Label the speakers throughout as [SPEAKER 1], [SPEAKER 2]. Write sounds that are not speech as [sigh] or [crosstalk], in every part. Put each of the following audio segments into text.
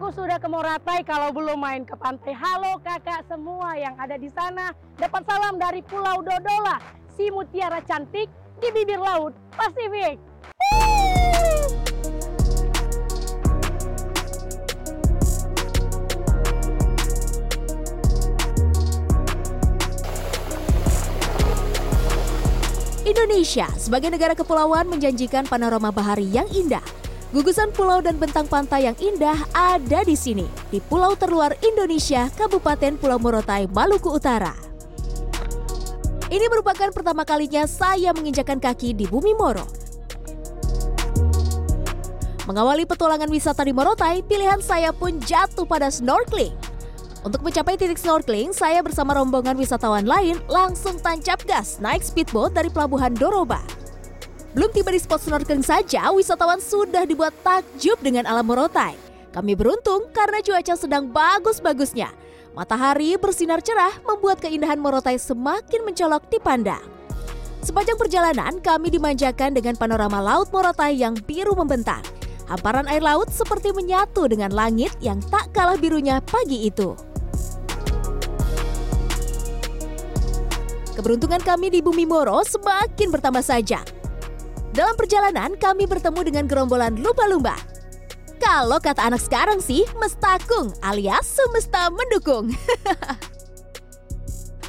[SPEAKER 1] aku sudah ke Moratai kalau belum main ke pantai. Halo kakak semua yang ada di sana. Dapat salam dari Pulau Dodola, si mutiara cantik di bibir laut Pasifik.
[SPEAKER 2] Indonesia sebagai negara kepulauan menjanjikan panorama bahari yang indah. Gugusan pulau dan bentang pantai yang indah ada di sini, di pulau terluar Indonesia, Kabupaten Pulau Morotai, Maluku Utara. Ini merupakan pertama kalinya saya menginjakan kaki di bumi Moro. Mengawali petualangan wisata di Morotai, pilihan saya pun jatuh pada snorkeling. Untuk mencapai titik snorkeling, saya bersama rombongan wisatawan lain langsung tancap gas naik speedboat dari pelabuhan Doroba. Belum tiba di spot snorkeling saja, wisatawan sudah dibuat takjub dengan alam Morotai. Kami beruntung karena cuaca sedang bagus-bagusnya. Matahari bersinar cerah membuat keindahan Morotai semakin mencolok dipandang. Sepanjang perjalanan, kami dimanjakan dengan panorama laut Morotai yang biru membentang. Hamparan air laut seperti menyatu dengan langit yang tak kalah birunya pagi itu. Keberuntungan kami di Bumi Moro semakin bertambah saja. Dalam perjalanan, kami bertemu dengan gerombolan lumba-lumba. Kalau kata anak sekarang sih, mestakung alias semesta mendukung. [laughs]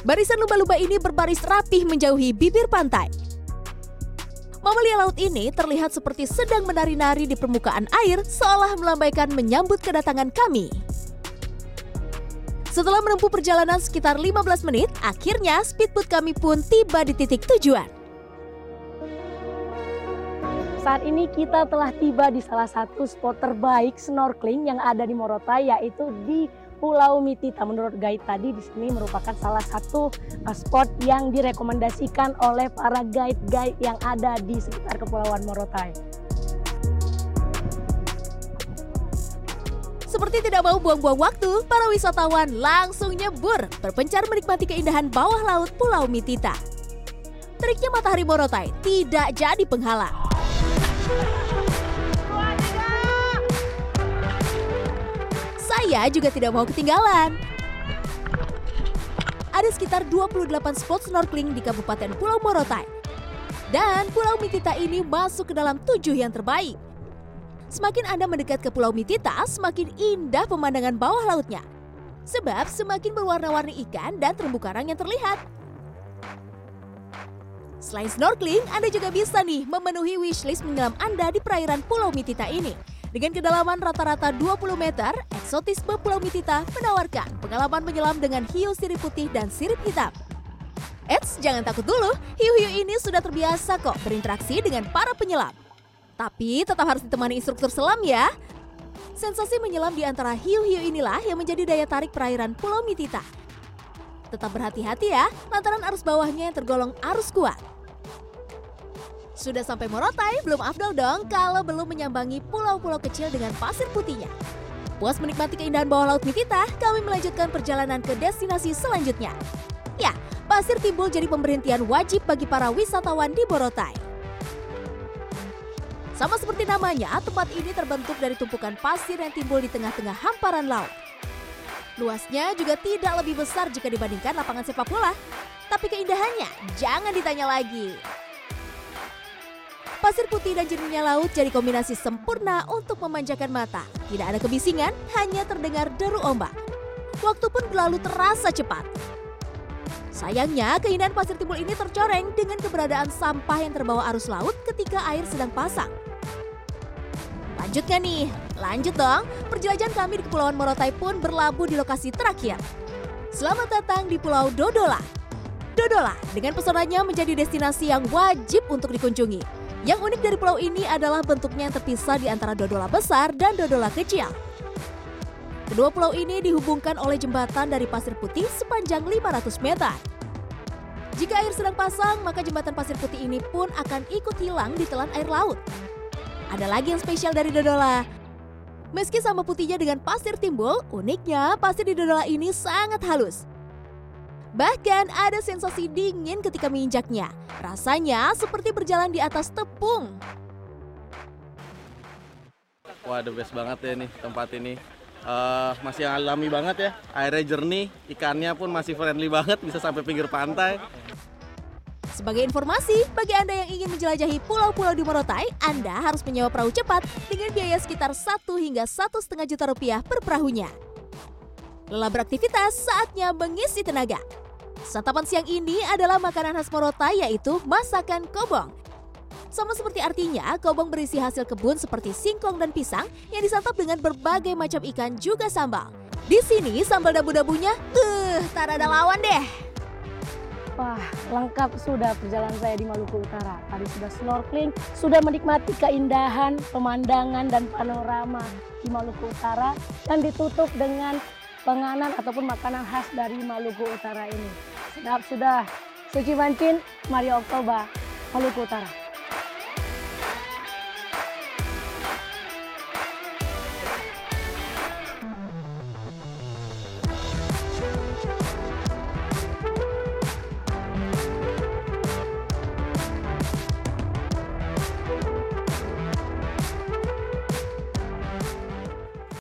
[SPEAKER 2] Barisan lumba-lumba ini berbaris rapih menjauhi bibir pantai. Mamalia laut ini terlihat seperti sedang menari-nari di permukaan air seolah melambaikan menyambut kedatangan kami. Setelah menempuh perjalanan sekitar 15 menit, akhirnya speedboat kami pun tiba di titik tujuan.
[SPEAKER 1] Saat ini kita telah tiba di salah satu spot terbaik snorkeling yang ada di Morotai yaitu di Pulau Mitita. Menurut guide tadi di sini merupakan salah satu uh, spot yang direkomendasikan oleh para guide-guide yang ada di sekitar Kepulauan Morotai.
[SPEAKER 2] Seperti tidak mau buang-buang waktu, para wisatawan langsung nyebur berpencar menikmati keindahan bawah laut Pulau Mitita. Triknya matahari Morotai tidak jadi penghalang. Saya juga tidak mau ketinggalan. Ada sekitar 28 spot snorkeling di Kabupaten Pulau Morotai. Dan Pulau Mitita ini masuk ke dalam tujuh yang terbaik. Semakin Anda mendekat ke Pulau Mitita, semakin indah pemandangan bawah lautnya. Sebab semakin berwarna-warni ikan dan terumbu karang yang terlihat. Selain snorkeling, Anda juga bisa nih memenuhi wishlist menyelam Anda di perairan Pulau Mitita ini. Dengan kedalaman rata-rata 20 meter, eksotisme Pulau Mitita menawarkan pengalaman menyelam dengan hiu sirip putih dan sirip hitam. Eits, jangan takut dulu, hiu-hiu ini sudah terbiasa kok berinteraksi dengan para penyelam. Tapi tetap harus ditemani instruktur selam ya. Sensasi menyelam di antara hiu-hiu inilah yang menjadi daya tarik perairan Pulau Mitita. Tetap berhati-hati ya, lantaran arus bawahnya yang tergolong arus kuat. Sudah sampai Morotai, belum afdol dong kalau belum menyambangi pulau-pulau kecil dengan pasir putihnya. Puas menikmati keindahan bawah laut Mitita, kami melanjutkan perjalanan ke destinasi selanjutnya. Ya, pasir timbul jadi pemberhentian wajib bagi para wisatawan di Morotai. Sama seperti namanya, tempat ini terbentuk dari tumpukan pasir yang timbul di tengah-tengah hamparan laut. Luasnya juga tidak lebih besar jika dibandingkan lapangan sepak bola. Tapi keindahannya jangan ditanya lagi. Pasir putih dan jernihnya laut jadi kombinasi sempurna untuk memanjakan mata. Tidak ada kebisingan, hanya terdengar deru ombak. Waktu pun berlalu terasa cepat. Sayangnya, keindahan pasir timbul ini tercoreng dengan keberadaan sampah yang terbawa arus laut ketika air sedang pasang. Lanjut gak nih? Lanjut dong, perjalanan kami di Kepulauan Morotai pun berlabuh di lokasi terakhir. Selamat datang di Pulau Dodola. Dodola dengan pesonanya menjadi destinasi yang wajib untuk dikunjungi. Yang unik dari pulau ini adalah bentuknya yang terpisah di antara dodola besar dan dodola kecil. Kedua pulau ini dihubungkan oleh jembatan dari pasir putih sepanjang 500 meter. Jika air sedang pasang, maka jembatan pasir putih ini pun akan ikut hilang di telan air laut. Ada lagi yang spesial dari Dodola. Meski sama putihnya dengan pasir timbul, uniknya pasir di Dodola ini sangat halus. Bahkan ada sensasi dingin ketika menginjaknya. Rasanya seperti berjalan di atas tepung.
[SPEAKER 3] Wah, the best banget ya nih tempat ini. Uh, masih alami banget ya, airnya jernih, ikannya pun masih friendly banget, bisa sampai pinggir pantai.
[SPEAKER 2] Sebagai informasi, bagi Anda yang ingin menjelajahi pulau-pulau di Morotai, Anda harus menyewa perahu cepat dengan biaya sekitar 1 hingga satu setengah juta rupiah per perahunya. Lelah beraktivitas, saatnya mengisi tenaga. Santapan siang ini adalah makanan khas Morotai yaitu masakan kobong. Sama seperti artinya, kobong berisi hasil kebun seperti singkong dan pisang yang disantap dengan berbagai macam ikan juga sambal. Di sini sambal dabu-dabunya, uh, tak ada lawan deh.
[SPEAKER 1] Wah, lengkap sudah perjalanan saya di Maluku Utara. Tadi sudah snorkeling, sudah menikmati keindahan, pemandangan, dan panorama di Maluku Utara. Dan ditutup dengan penganan ataupun makanan khas dari Maluku Utara ini. Sedap sudah. Suci Mancin, Mario Oktober, Maluku Utara.